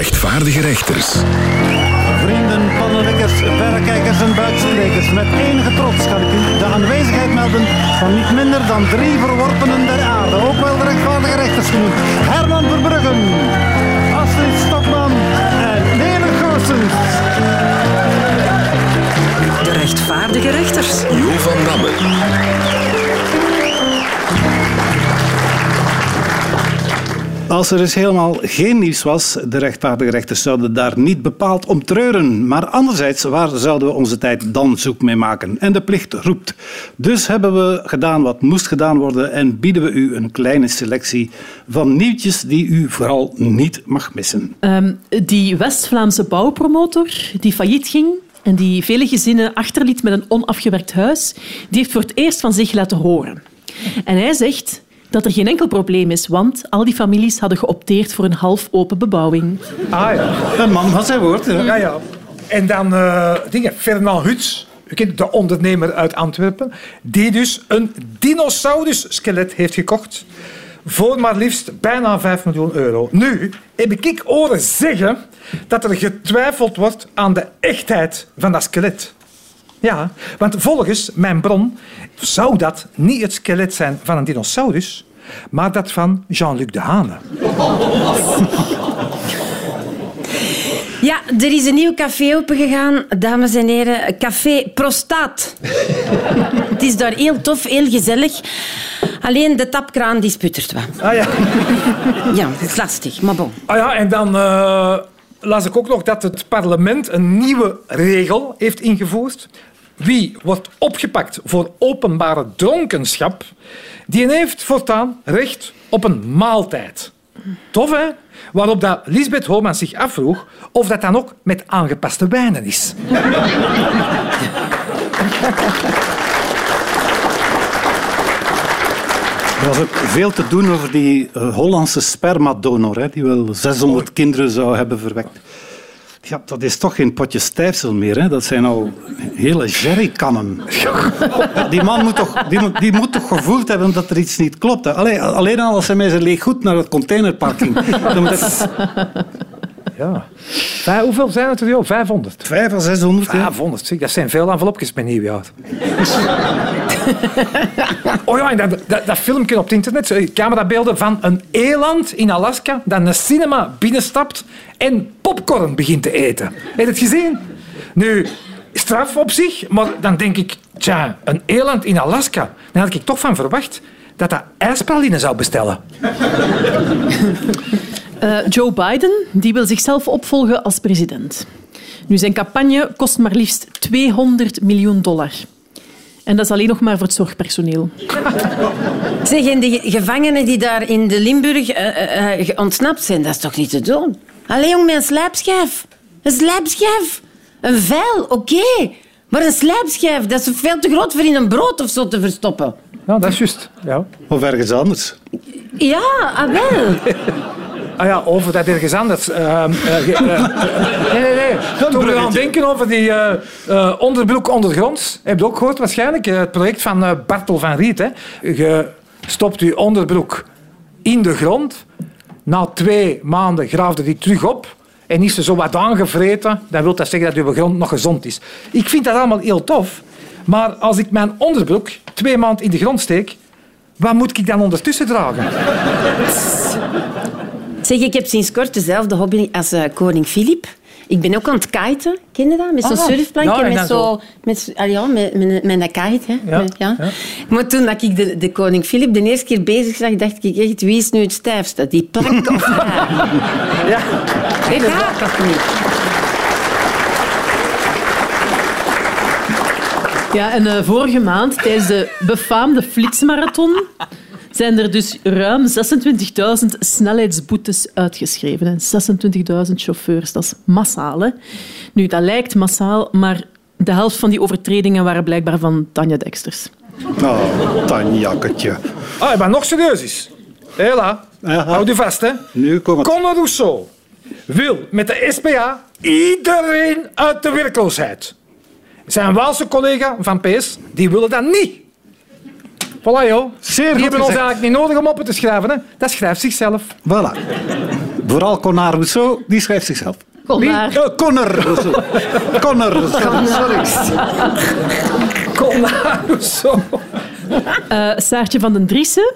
rechtvaardige rechters. Vrienden, pannenwekkers, verrekijkers en buiksprekers. Met enige trots kan ik u de aanwezigheid melden van niet minder dan drie verworpenen der aarde. Ook wel de rechtvaardige rechters genoemd. Herman Verbruggen, Astrid Stokman en Nele Goossens. De rechtvaardige rechters. Jo van Damme. Als er dus helemaal geen nieuws was, de rechtvaardige rechters zouden daar niet bepaald om treuren. Maar anderzijds, waar zouden we onze tijd dan zoek mee maken? En de plicht roept. Dus hebben we gedaan wat moest gedaan worden en bieden we u een kleine selectie van nieuwtjes die u vooral niet mag missen. Ehm, die West-Vlaamse bouwpromotor die failliet ging en die vele gezinnen achterliet met een onafgewerkt huis, die heeft voor het eerst van zich laten horen. En hij zegt dat er geen enkel probleem is, want al die families hadden geopteerd voor een half open bebouwing. Ah ja. Een man van zijn woord. Ja, ja. En dan eh, dingen, Fernand Huts, u kent de ondernemer uit Antwerpen, die dus een dinosaurus-skelet heeft gekocht voor maar liefst bijna 5 miljoen euro. Nu heb ik horen zeggen dat er getwijfeld wordt aan de echtheid van dat skelet. Ja, want volgens mijn bron zou dat niet het skelet zijn van een dinosaurus, maar dat van Jean-Luc Dehane. Ja, er is een nieuw café opengegaan, dames en heren. Café Prostaat. Het is daar heel tof, heel gezellig. Alleen de tapkraan die sputtert wat. Ah ja. Ja, het is lastig, maar bon. Ah ja, en dan eh, las ik ook nog dat het parlement een nieuwe regel heeft ingevoerd. Wie wordt opgepakt voor openbare dronkenschap, die heeft voortaan recht op een maaltijd. Tof, hè? Waarop dat Lisbeth Homans zich afvroeg of dat dan ook met aangepaste wijnen is. Er was ook veel te doen over die eh, Hollandse spermadonor, hè, die wel 600 kinderen zou hebben verwekt. Ja, dat is toch geen potje stijfsel meer. Hè? Dat zijn al hele jerrykannen. Die man moet toch, die moet, die moet toch gevoeld hebben dat er iets niet klopt. Hè? Alleen, alleen al als hij met zijn leeg goed naar het containerpark ging. Dan moet het Ja. Vijf- hoeveel zijn het er? joh? 500. 5 à 600. hè. 500, zeg, dat zijn veel envelopjes met nieuwjaar. oh ja, en dat, dat, dat filmpje op het internet, camerabeelden van een eland in Alaska dat een cinema binnenstapt en popcorn begint te eten. Heb je het gezien? Nu, straf op zich, maar dan denk ik, tja, een eland in Alaska, dan had ik toch van verwacht dat dat ijspraline zou bestellen. Eh, Joe Biden die wil zichzelf opvolgen als president. Nu, zijn campagne kost maar liefst 200 miljoen dollar. En dat is alleen nog maar voor het zorgpersoneel. Zeg, en de ge- gevangenen die daar in de Limburg eh, eh, ontsnapt zijn, dat is toch niet te doen? Allee, jong, met een slijpschijf. Een slijpschijf. Een vuil, oké. Maar een slijpschijf, dat is veel te groot voor in een brood of zo te verstoppen. Ja, dat is juist. Ja. Of ergens anders. Ja, ah wel. Ah ja, over dat ergens anders. Ehm, eh, eh, nee, nee, nee. Toen we gaan denken over die eh, onderbroek ondergronds. Heb je ook gehoord waarschijnlijk? het project van Bartel van Riet. Hè. Je stopt je onderbroek in de grond. Na twee maanden graafde die terug op. En is ze zo wat aangevreten, dan wil dat zeggen dat uw grond nog gezond is. Ik vind dat allemaal heel tof. Maar als ik mijn onderbroek twee maanden in de grond steek, wat moet ik dan ondertussen dragen? Zeg, ik heb sinds kort dezelfde hobby als eh, koning Filip. Ik ben ook aan het kiten. Ken je dat? Met zo'n Ah, surfplankje. ja, en met, zo, met, ah, ja, met, met, met een kite. Hè. Ja, ja. Maar toen dat ik de, de koning Filip de eerste keer bezig zag, dacht ik echt, wie is nu het stijfste? Die plank of? Ja. Ik ga toch niet? Ja, en eh, vorige maand, tijdens de befaamde Flitsmarathon, zijn er dus ruim 26.000 snelheidsboetes uitgeschreven. hè. 26.000 chauffeurs, dat is massaal. Hè? Nu, dat lijkt massaal, maar de helft van die overtredingen waren blijkbaar van Tanja Deksters. Oh, tanjakketje. Ah, maar nog serieus is. Hela, Ja. houd u vast, hè. Nu komt het. Conor Rousseau wil met de SPA iedereen uit de werkloosheid. Zijn Waalse collega van PS, die willen dat niet. Voilà, joh. Zeer die goed hebben ons gezegd. eigenlijk niet nodig om op te schrijven. Hè. Dat schrijft zichzelf. Voilà. Vooral Conard Rousseau, die schrijft zichzelf. Conard. Wie? Eh, Conor Rousseau. Conor Rousseau, sorry. Nou, zo. Eh, Saartje van den Driessen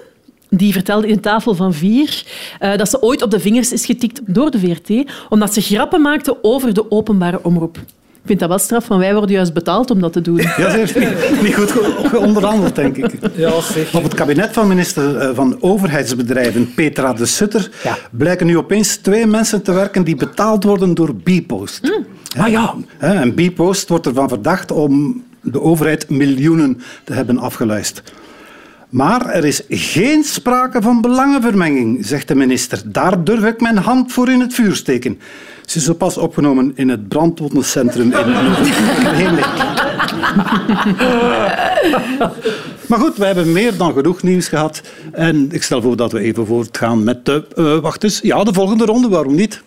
die vertelde in Tafel van Vier eh, dat ze ooit op de vingers is getikt door de VRT omdat ze grappen maakte over de openbare omroep. Ik vind dat wel straf, want wij worden juist betaald om dat te doen. Ja, ze heeft niet, niet goed geonderhandeld, denk ik. Ja, zeg. Op het kabinet van minister eh, van Overheidsbedrijven, Petra de Sutter, Ja. blijken nu opeens twee mensen te werken die betaald worden door Bpost. Ah ja. En Bpost wordt ervan verdacht om de overheid miljoenen te hebben afgeluisterd. Maar er is geen sprake van belangenvermenging, zegt de minister. Daar durf ik mijn hand voor in het vuur steken. Ze is zo pas opgenomen in het brandwondencentrum in Heenlik. Maar goed, we hebben meer dan genoeg nieuws gehad. En ik stel voor dat we even voortgaan met de... eh, wacht eens. Ja, de volgende ronde, waarom niet?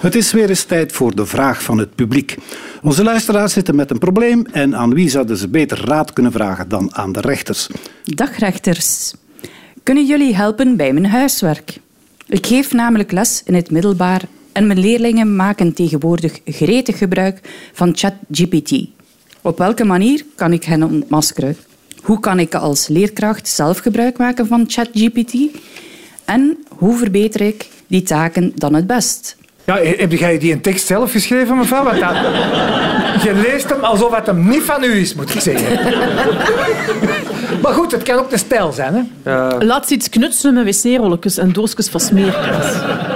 Het is weer eens tijd voor de vraag van het publiek. Onze luisteraars zitten met een probleem en aan wie zouden ze beter raad kunnen vragen dan aan de rechters? Dag rechters. Kunnen jullie helpen bij mijn huiswerk? Ik geef namelijk les in het middelbaar en mijn leerlingen maken tegenwoordig gretig gebruik van ChatGPT. Op welke manier kan ik hen ontmaskeren? Hoe kan ik als leerkracht zelf gebruik maken van ChatGPT? En hoe verbeter ik die taken dan het best? Ja, heb jij die een tekst zelf geschreven, mevrouw? Want dat, je leest hem alsof het hem niet van u is, moet ik zeggen. Maar goed, het kan ook de stijl zijn. Hè? Laat ze iets knutselen met wc-rolletjes en doosjes van smeerkaas.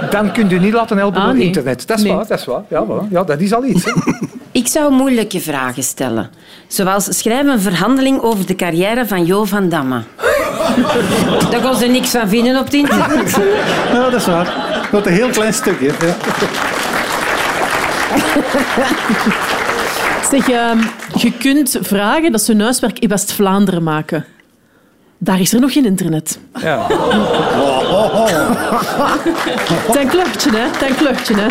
dan kunt u niet laten helpen Ah, door nee. internet. Dat is Nee. waar, dat is waar. Ja, ja, dat is al iets. hè. Ik zou moeilijke vragen stellen. Zoals schrijf een verhandeling over de carrière van Jo van Damme. Daar kon ze niks van vinden op het internet. Ja, dat is waar. Wat een heel klein stukje. Ja. Zeg, ehm, je kunt vragen dat ze hun huiswerk in West-Vlaanderen maken. Daar is er nog geen internet. Ja. Het is een kluchtje, hè? Het is een kluchtje, hè?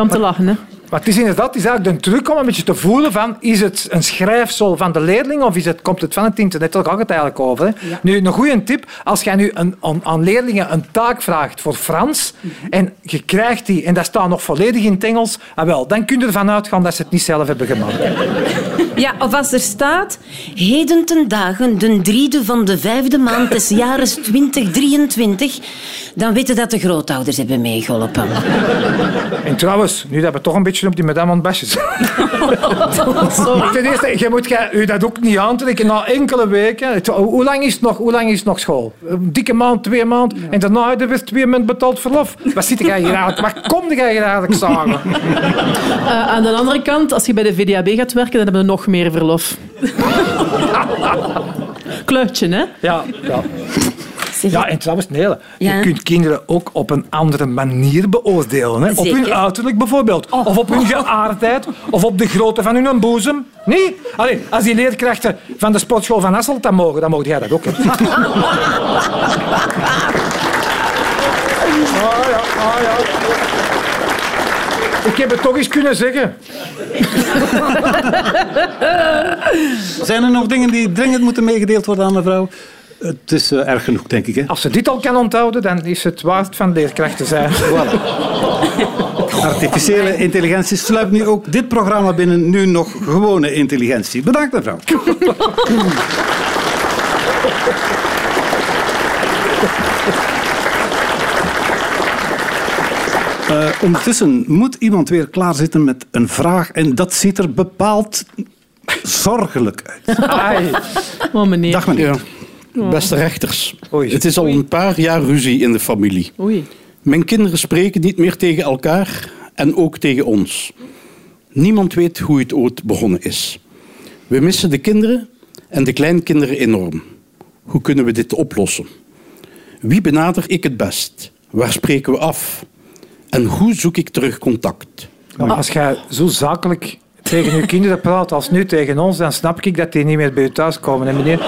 Om te lachen, hè? Maar het is inderdaad is eigenlijk de truc om een beetje te voelen van is het een schrijfsel van de leerling of is het, komt het van het internet? Daar gaat het eigenlijk over. Hè? Nu, een goede tip, als jij nu een, aan, aan leerlingen een taak vraagt voor Frans en je krijgt die en dat staat nog volledig in het Engels, ah wel, dan kun je ervan uitgaan dat ze het niet zelf hebben gemaakt. Ja, of als er staat... Heden ten dagen, de driede van de vijfde maand des jaren 2023... Dan weten dat de grootouders hebben meegeholpen. En trouwens, nu dat we toch een beetje op die aan het basje zijn. Ten eerste, je moet je, dat ook niet aantrekken na enkele weken. Hoe lang is het nog, hoe lang is het nog school? Een dikke maand, twee maanden. En daarna heb je weer twee maanden betaald verlof. Wat zit jij hier eigenlijk? Waar kom jij hier eigenlijk zagen? Eh, aan de andere kant, als je bij de VDAB gaat werken, dan hebben we nog meer verlof. Kluitje, hè? Ja, ja. Zeg, ja en trouwens, nee, je kunt kinderen ook op een andere manier beoordelen. Hè? Op hun uiterlijk bijvoorbeeld. Of op hun geaardheid. Of op de grootte van hun boezem. Nee? Allee, als die leerkrachten van de sportschool van Asselt dat mogen, dan mogen jij dat ook. Hè? Ah ja, ah ja. Ik heb het toch eens kunnen zeggen. Zijn er nog dingen die dringend moeten meegedeeld worden aan mevrouw? Het is eh, erg genoeg, denk ik. Hè? Als ze dit al kan onthouden, dan is het waard van leerkracht te zijn. Artificiële intelligentie sluipt nu ook dit programma binnen, nu nog gewone intelligentie. Bedankt, mevrouw. Eh, ondertussen moet iemand weer klaarzitten met een vraag en dat ziet er bepaald zorgelijk uit. Ai. Oh, meneer. Dag meneer. Ja. Beste rechters, Oei. het is al een paar jaar ruzie in de familie. Oei. Mijn kinderen spreken niet meer tegen elkaar en ook tegen ons. Niemand weet hoe het ooit begonnen is. We missen de kinderen en de kleinkinderen enorm. Hoe kunnen we dit oplossen? Wie benader ik het best? Waar spreken we af? En hoe zoek ik terug contact? Maar als jij zo zakelijk tegen je kinderen praat als nu tegen ons, dan snap ik dat die niet meer bij je thuis komen. Hè, meneer?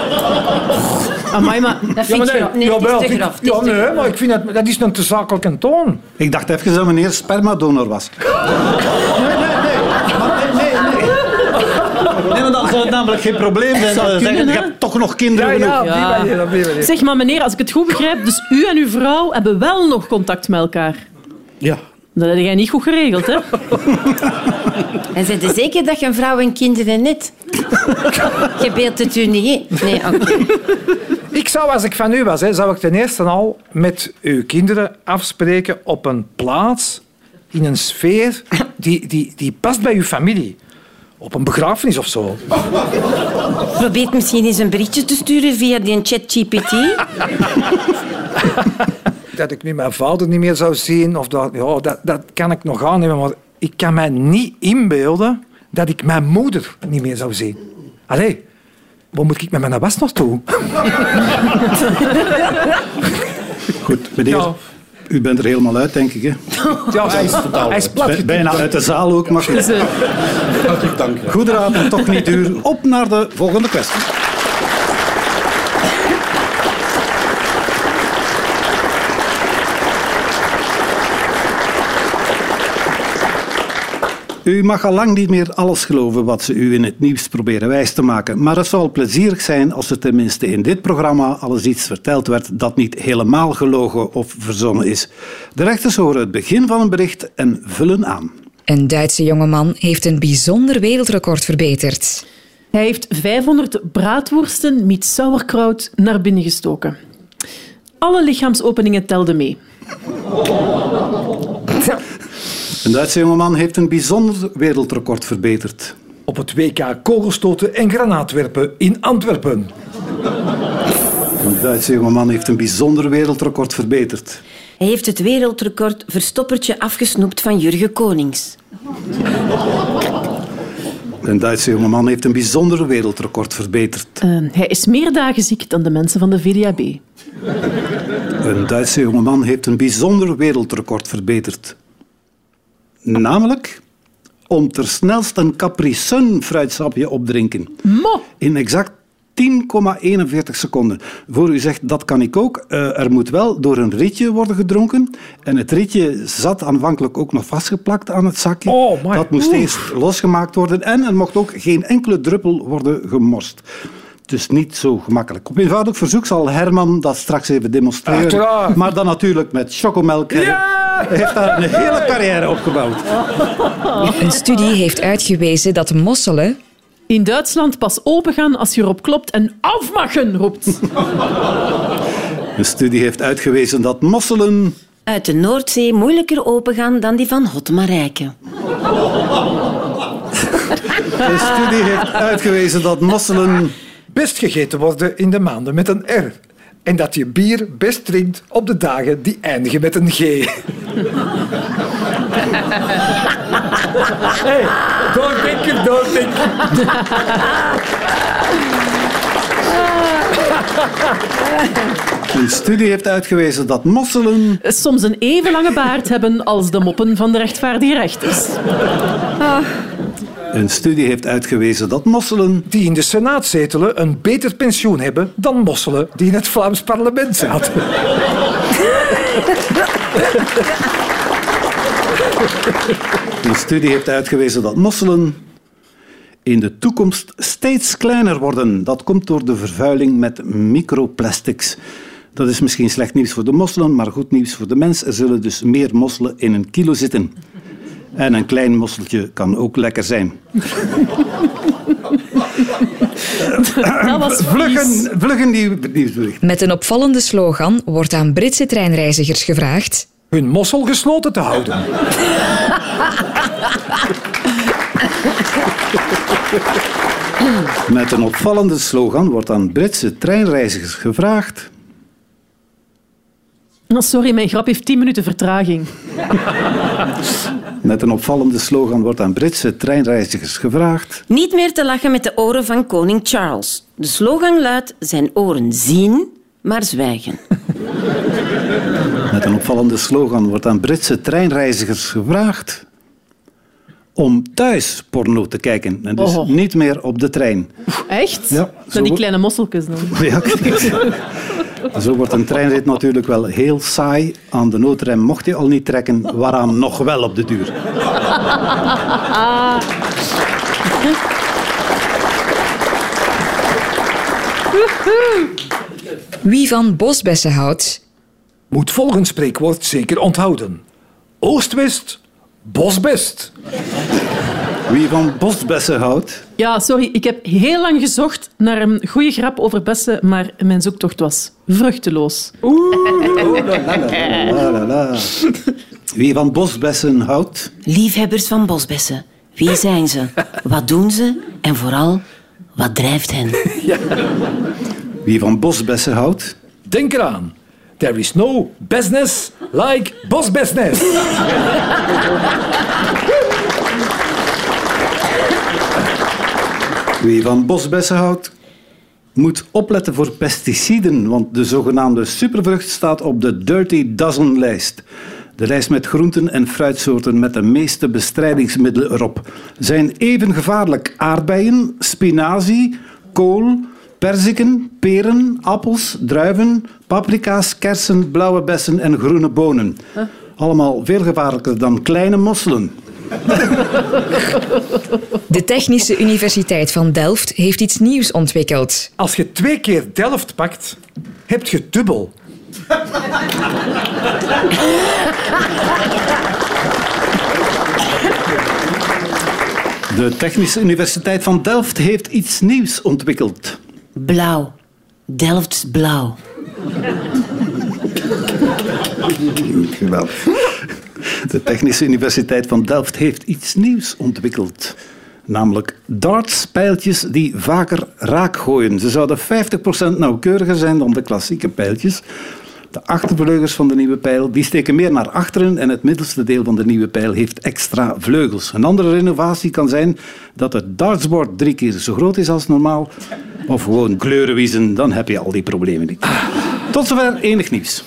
Amai, maar... Dat vind ik. Nee, het jawel, is te ik- grof. het is Ja, nee, maar ik vind dat, dat is een te zakelijke toon. Ik dacht even dat meneer spermadonor was. Nee, nee, nee. Maar nee, nee, nee. Nee, maar dan zou het namelijk geen probleem zijn. Zou je kunnen, je hè? hebt toch nog kinderen Ja, genoeg. ja, op die Ja. manier, op die manier. Zeg maar, meneer, als ik het goed begrijp, dus u en uw vrouw hebben wel nog contact met elkaar. Ja. Dat heb jij niet goed geregeld, hè? En zijn er zeker dat je een vrouw en kinderen net? Je beeldt het u niet in. Nee, oké. Ik zou, als ik van u was, hè, zou ik ten eerste al met uw kinderen afspreken op een plaats, in een sfeer die, die, die past bij uw familie. Op een begrafenis of zo. Probeer misschien eens een berichtje te sturen via die ChatGPT. Dat ik nu mijn vader niet meer zou zien, of dat, ja, dat, dat kan ik nog aannemen, maar ik kan mij niet inbeelden dat ik mijn moeder niet meer zou zien. Allee, waar moet ik met mijn was naartoe? Goed, meneer, Ja. u bent er helemaal uit, denk ik. Hè? Ja, hij is, hij is plat. Bijna uit de zaal ook. Maar goed. Hartelijk dank. Goede raad en toch niet duur. Op naar de volgende kwestie. U mag al lang niet meer alles geloven wat ze u in het nieuws proberen wijs te maken. Maar het zal plezierig zijn als er tenminste in dit programma alles iets verteld werd dat niet helemaal gelogen of verzonnen is. De rechters horen het begin van een bericht en vullen aan. Een Duitse jongeman heeft een bijzonder wereldrecord verbeterd. Hij heeft 500 braadworsten met sauerkraut naar binnen gestoken. Alle lichaamsopeningen telden mee. Een Duitse jongeman heeft een bijzonder wereldrecord verbeterd. Op het WK kogelstoten en granaatwerpen in Antwerpen. Een Duitse jongeman heeft een bijzonder wereldrecord verbeterd. Hij heeft het wereldrecord verstoppertje afgesnoept van Jurgen Konings. Een Duitse jongeman heeft een bijzonder wereldrecord verbeterd. Eh, hij is meer dagen ziek dan de mensen van de VDAB. Een Duitse jongeman heeft een bijzonder wereldrecord verbeterd. Namelijk om ter snelst een Capri Sun fruitsapje opdrinken. Mo! In exact 10,41 seconden. Voor u zegt, dat kan ik ook. Eh, er moet wel door een ritje worden gedronken. En het ritje zat aanvankelijk ook nog vastgeplakt aan het zakje. Oh, dat moest eerst losgemaakt worden. En er mocht ook geen enkele druppel worden gemorst. Dus niet zo gemakkelijk. Op eenvoudig verzoek zal Herman dat straks even demonstreren. Uiteraard. Maar dan natuurlijk met chocomelk. Hij heeft daar een hele carrière opgebouwd. Een studie heeft uitgewezen dat mosselen In Duitsland pas opengaan als je erop klopt en afmachen roept. Een studie heeft uitgewezen dat mosselen Uit de Noordzee moeilijker opengaan dan die van Hotmarijke. Een studie heeft uitgewezen dat mosselen Best gegeten worden in de maanden met een R. En dat je bier best drinkt op de dagen die eindigen met een G. hey, doordenken, doordenken. Een studie heeft uitgewezen dat mosselen Soms een even lange baard hebben als de moppen van de rechtvaardige rechters. Een studie heeft uitgewezen dat mosselen Die in de Senaat zetelen een beter pensioen hebben dan mosselen die in het Vlaams parlement zaten. Een studie heeft uitgewezen dat mosselen in de toekomst steeds kleiner worden. Dat komt door de vervuiling met microplastics. Dat is misschien slecht nieuws voor de mosselen, maar goed nieuws voor de mens. Er zullen dus meer mosselen in een kilo zitten. En een klein mosseltje kan ook lekker zijn. Dat was vies. Vluggen, vluggen nieuw, nieuwsbericht. met een opvallende slogan wordt aan Britse treinreizigers gevraagd Hun mossel gesloten te houden. Met een opvallende slogan wordt aan Britse treinreizigers gevraagd Oh, sorry, mijn grap heeft 10 minuten vertraging. Met een opvallende slogan wordt aan Britse treinreizigers gevraagd Niet meer te lachen met de oren van koning Charles. De slogan luidt: zijn oren zien, maar zwijgen. Met een opvallende slogan wordt aan Britse treinreizigers gevraagd om thuis porno te kijken en dus Oh. niet meer op de trein. Echt? Ja, zo die kleine mosseltjes dan. Ja. Dus Zo wordt een treinrit natuurlijk wel heel saai. Aan de noodrem mocht hij al niet trekken, waaraan nog wel op de duur. Ah. Wie van bosbessen houdt... Moet volgens spreekwoord zeker onthouden. Oostwest, bosbest. Wie van bosbessen houdt, Ja, sorry, ik heb heel lang gezocht naar een goede grap over bessen, maar mijn zoektocht was vruchteloos. la, la, la. wie van bosbessen houdt, Liefhebbers van bosbessen. Wie zijn ze? Wat doen ze? En vooral, wat drijft hen? wie van bosbessen houdt, Denk eraan. There is no business like bosbusiness. Wie van bosbessen houdt, moet opletten voor pesticiden, want de zogenaamde supervrucht staat op de Dirty Dozen-lijst. De lijst met groenten en fruitsoorten met de meeste bestrijdingsmiddelen erop zijn even gevaarlijk aardbeien, spinazie, kool, perziken, peren, appels, druiven, paprika's, kersen, blauwe bessen en groene bonen. Allemaal veel gevaarlijker dan kleine mosselen. de Technische Universiteit van Delft heeft iets nieuws ontwikkeld. Als je twee keer Delft pakt, heb je dubbel. De Technische Universiteit van Delft heeft iets nieuws ontwikkeld. Blauw. Delfts blauw. Geweldig. De Technische Universiteit van Delft heeft iets nieuws ontwikkeld. Namelijk dartspijltjes die vaker raak gooien. Ze zouden 50% nauwkeuriger zijn dan de klassieke pijltjes. De achtervleugels van de nieuwe pijl die steken meer naar achteren en het middelste deel van de nieuwe pijl heeft extra vleugels. Een andere renovatie kan zijn dat het dartsbord drie keer zo groot is als normaal. Of gewoon kleurenwiezen, dan heb je al die problemen niet. Tot zover enig nieuws.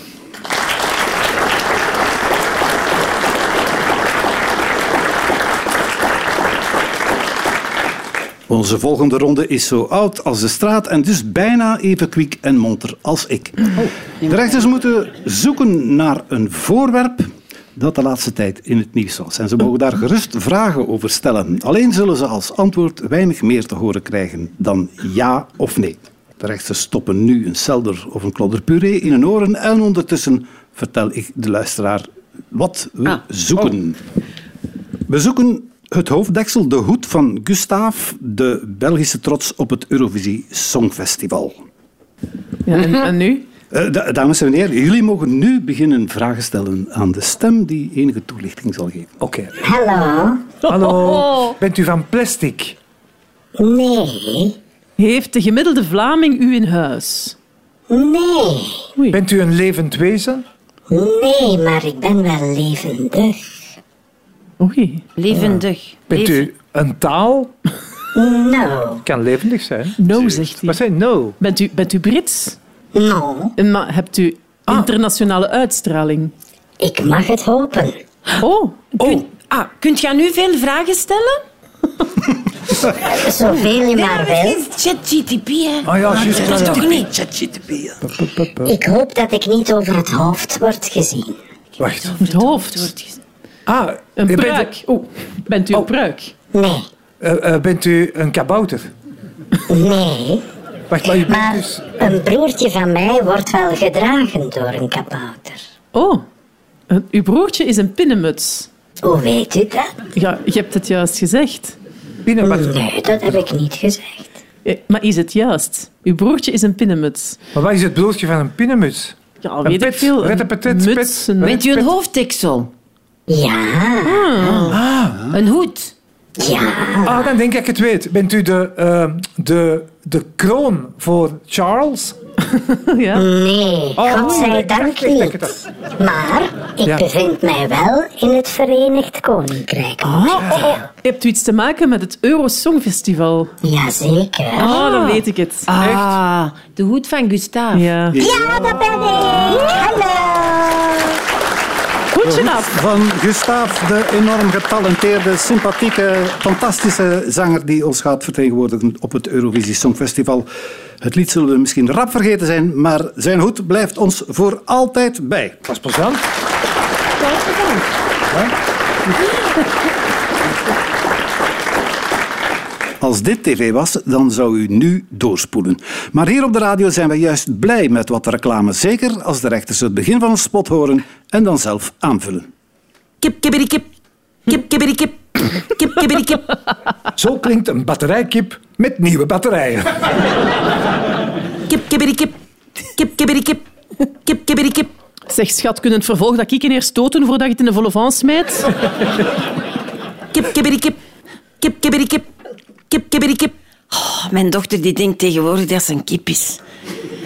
Onze volgende ronde is zo oud als de straat en dus bijna even kwiek en monter als ik. De rechters moeten zoeken naar een voorwerp dat de laatste tijd in het nieuws was. En ze mogen daar gerust vragen over stellen. Alleen zullen ze als antwoord weinig meer te horen krijgen dan ja of nee. De rechters stoppen nu een selder of een klodder puree in hun oren en ondertussen vertel ik de luisteraar wat we zoeken. We zoeken het hoofddeksel, de hoed van Gustav, de Belgische trots op het Eurovisie Songfestival. Ja, en, en nu? Eh, da- dames en heren, jullie mogen nu beginnen vragen stellen aan de stem die enige toelichting zal geven. Oké. Hallo? Hallo. Bent u van plastic? Nee. Heeft de gemiddelde Vlaming u in huis? Nee. Bent u een levend wezen? Nee, maar ik ben wel levendig. Oei. Levendig. Bent u een taal? No. Kan levendig zijn. No, zegt hij. Wat zijn no? Bent u, bent u Brits? No. En Maar hebt u internationale uitstraling? Ik mag het hopen. Oh, Kun, ah, kunt je nu veel vragen stellen? Zoveel je maar dat wil. is ChatGTP, hè? Ah ja, juist. Dat is toch niet? Ik hoop dat ik niet over het hoofd word gezien. Wacht. het hoofd. Ah, Een u pruik. Oh, bent u een pruik? Nee. eh, eh, bent u een kabouter? Nee. Wacht, maar u bent Maar dus... een broertje van mij wordt wel gedragen door een kabouter. Oh, uw broertje is een pinnenmuts. Hoe weet u dat? Ja, je hebt het juist gezegd. Binnen, maar, Nee, dat heb ik niet gezegd. Maar is het juist? Uw broertje is een pinnenmuts. maar wat is het broodje van een pinnenmuts? Ja, Een weet ik veel. een muts, pet. een- Red- Bent u een Pet. hoofddeksel? Ja. Een hoed? Ja. Ah, dan denk ik het weet. Bent u de, eh, de, de kroon voor Charles? Ja. Nee, Oh, godzijdank niet. Maar ik Ja. bevind mij wel in het Verenigd Koninkrijk. Oh, oh, oh. Hebt u iets te maken met het Eurosongfestival? Jazeker. Oh, dan weet ik het. Ah, de hoed van Gustav. Ja. Ja, dat ben ik. Hallo. Goed gedaan. Van Gustav, de enorm getalenteerde, sympathieke, fantastische zanger die ons gaat vertegenwoordigen op het Eurovisie Songfestival. Het lied zullen we misschien rap vergeten zijn, maar zijn hoed blijft ons voor altijd bij. Dat is plezant. Als dit tv was, dan zou u nu doorspoelen. Maar hier op de radio zijn we juist blij met wat reclame. Zeker als de rechters het begin van een spot horen en dan zelf aanvullen. Kip, kibbidi, kip. Kip, kibbidi, kip. Kip, kibbidi, kip. Zo klinkt een batterijkip met nieuwe batterijen. Kip, kibbidi, kip. Kip, kibbidi, kip. Kip, kibbidi, kip. Zeg, schat, kunnen het vervolg dat kieken eerst stoten voordat je het in de volle van smijt? Kip, kibbidi, kip. Kip, kibbidi, kip. Kip, kibbidi, kip. Oh, mijn dochter die denkt tegenwoordig dat ze een kip is.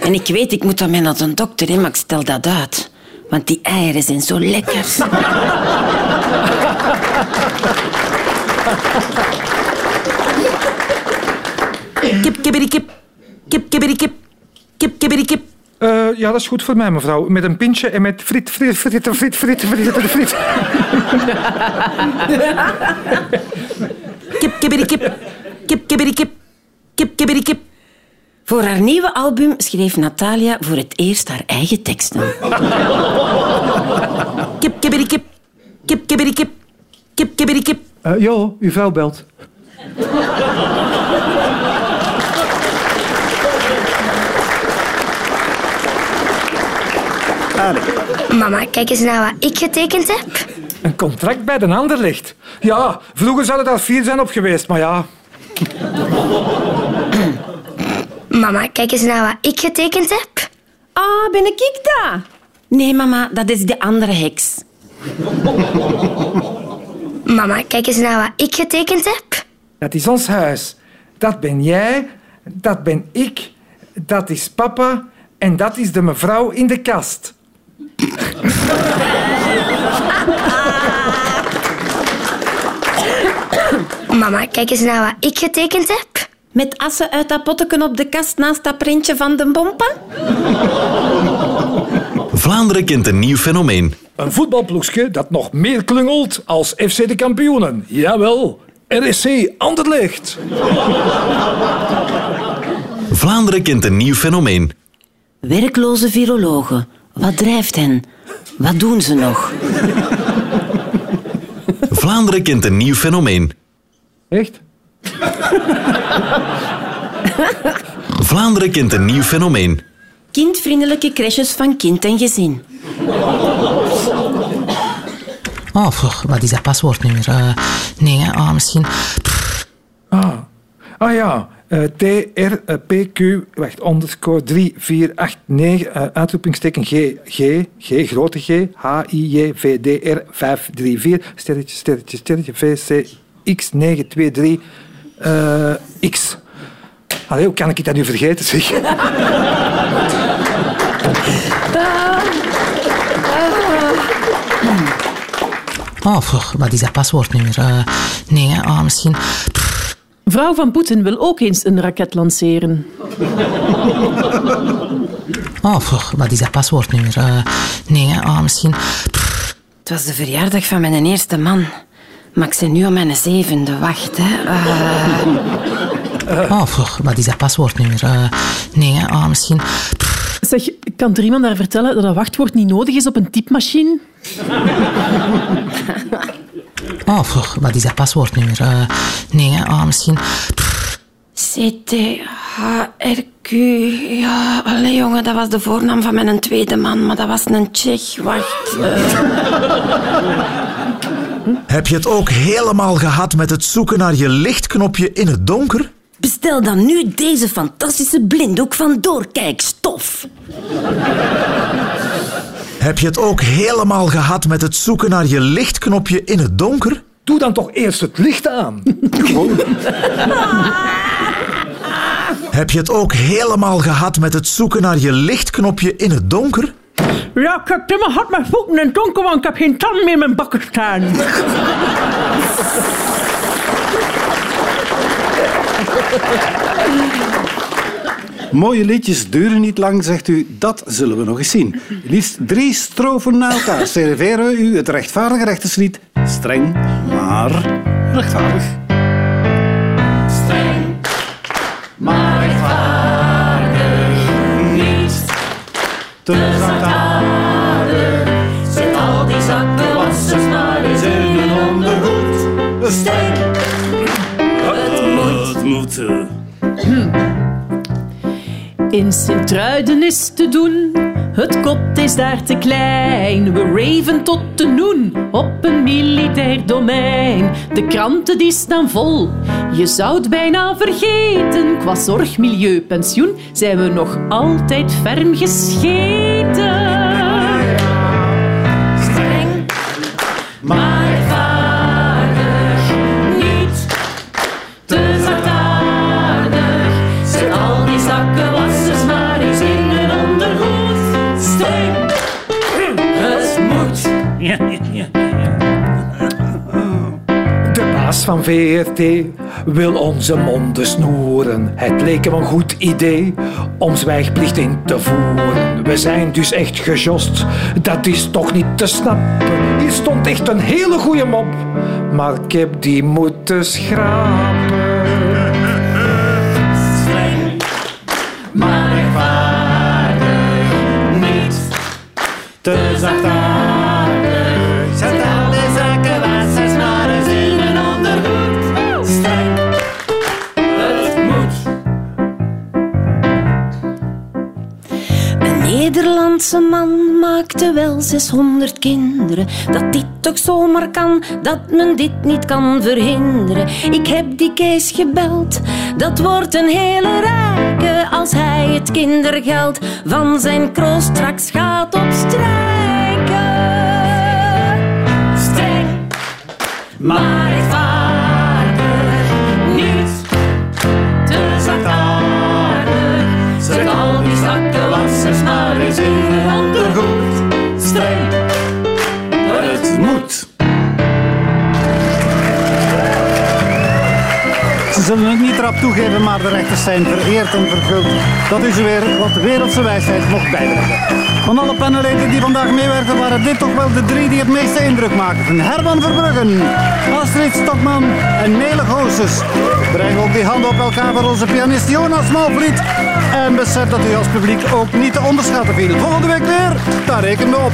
En ik weet, ik moet daarmee naar de dokter, hè, maar ik stel dat uit. Want die eieren zijn zo lekker. Kip, kibbidi, kip. Kip, kip. Kip, kibbidi, kip. Eh, ja, dat is goed voor mij, mevrouw. Met een pintje en met friet, friet, friet, friet, friet, friet, friet, friet. Kip, kibbidi, kip. Kip, kibbidi, kip. Kip. Voor haar nieuwe album schreef Natalia voor het eerst haar eigen teksten. Kip, kibbidi, kip. Kip, kibbidi, kip. Kip, kibbidi, kip. Eh, jo, uw vrouw belt. Mama, kijk eens naar wat ik getekend heb. Een contract bij de ander ligt. Ja, vroeger zou het al vier zijn op geweest, maar ja. Mama, kijk eens naar wat ik getekend heb. Ah, ben ik dat? Nee, mama, dat is de andere heks. Mama, kijk eens naar wat ik getekend heb. Dat is ons huis. Dat ben jij, dat ben ik, dat is papa en dat is de mevrouw in de kast. Mama, kijk eens naar wat ik getekend heb. Met assen uit dat potteken op de kast naast dat printje van de bompa? Vlaanderen kent een nieuw fenomeen. Een voetbalploegje dat nog meer klungelt als FC de kampioenen. Jawel, RSC Anderlecht. Vlaanderen kent een nieuw fenomeen. Werkloze virologen. Wat drijft hen? Wat doen ze nog? Vlaanderen kent een nieuw fenomeen. Echt? Vlaanderen kent een nieuw fenomeen. Kindvriendelijke crèches van kind en gezin. Oh, pff, wat is dat paswoordnummer? Eh, nee, ah, misschien... Ah, ah ja. eh TRPQ, wacht, underscore 3489, eh uitroepingsteken G, G, G, grote G, H, I, J, V, D, R, 534, sterretje, sterretje, sterretje, VC, X923, eh X. Allee, hoe kan ik dat nu vergeten, zeg? Oh, wat is dat paswoordnummer? Eh, nee, ah, misschien... Vrouw van Poetin wil ook eens een raket lanceren. Oh, wat is dat paswoordnummer? Eh, nee, ah, misschien... Het was de verjaardag van mijn eerste man. Maar ik ben nu op mijn zevende. Wacht, hè. Eh, Oh, pff, wat is dat paswoordnummer? Eh, nee, hè? ah, misschien... Zeg, kan er iemand daar vertellen dat een wachtwoord niet nodig is op een typemachine? Oh, pff, wat is dat paswoordnummer? Eh, nee, hè? ah, misschien... C-T-H-R-Q. Ja, allee, jongen, dat was de voornaam van mijn tweede man, maar dat was een Tsjech. Wacht. Eh. Heb je het ook helemaal gehad met het zoeken naar je lichtknopje in het donker? Bestel dan nu deze fantastische blinddoek van Doorkijkstof. Heb je het ook helemaal gehad met het zoeken naar je lichtknopje in het donker? Doe dan toch eerst het licht aan. Gewoon. Heb je het ook helemaal gehad met het zoeken naar je lichtknopje in het donker? Ja, ik heb immer hard mijn voeten in het donker, want ik heb geen tanden meer in mijn bakken staan. Mooie liedjes duren niet lang, zegt u. Dat zullen we nog eens zien. Liefst drie strofen na elkaar serveren we u het rechtvaardige rechterslied. Streng, maar rechtvaardig. Streng, maar rechtvaardig niet. Te Het moet. Het moet. Hm. In Sint-Truiden is te doen, het kop is daar te klein. We raven tot de noen op een militair domein. De kranten die staan vol, je zou het bijna vergeten. Qua zorg, milieu, pensioen zijn we nog altijd ferm gescheten. Streng, maar... De baas van VRT wil onze monden snoeren. Het leek hem een goed idee om zwijgplicht in te voeren. We zijn dus echt gejost, dat is toch niet te snappen. Hier stond echt een hele goede mop, maar ik heb die moeten schrapen. Streng, maar rechtvaardig. Niet te zachtaardig. Nederlandse man maakte wel 600 kinderen. Dat dit toch zomaar kan, dat men dit niet kan verhinderen. Ik heb die Kees gebeld, dat wordt een hele rijke als hij het kindergeld van zijn kroost straks gaat opstrijken. Streng, maar rechtvaardig. Niet te zachtaardig. Zet al die zakkenwassers maar eens zullen het niet rap toegeven, maar de rechters zijn vereerd en verguld dat u ze weer wat wereldse wijsheid mocht bijbrengen. Van alle panelleden die vandaag meewerken waren dit toch wel de drie die het meeste indruk maakten. Herman Verbruggen, Astrid Stokman en Nele Goossens. Breng ook die handen op elkaar voor onze pianist Jonas Malvliet. En besef dat u als publiek ook niet te onderschatten viel. Volgende week weer, daar rekenen we op.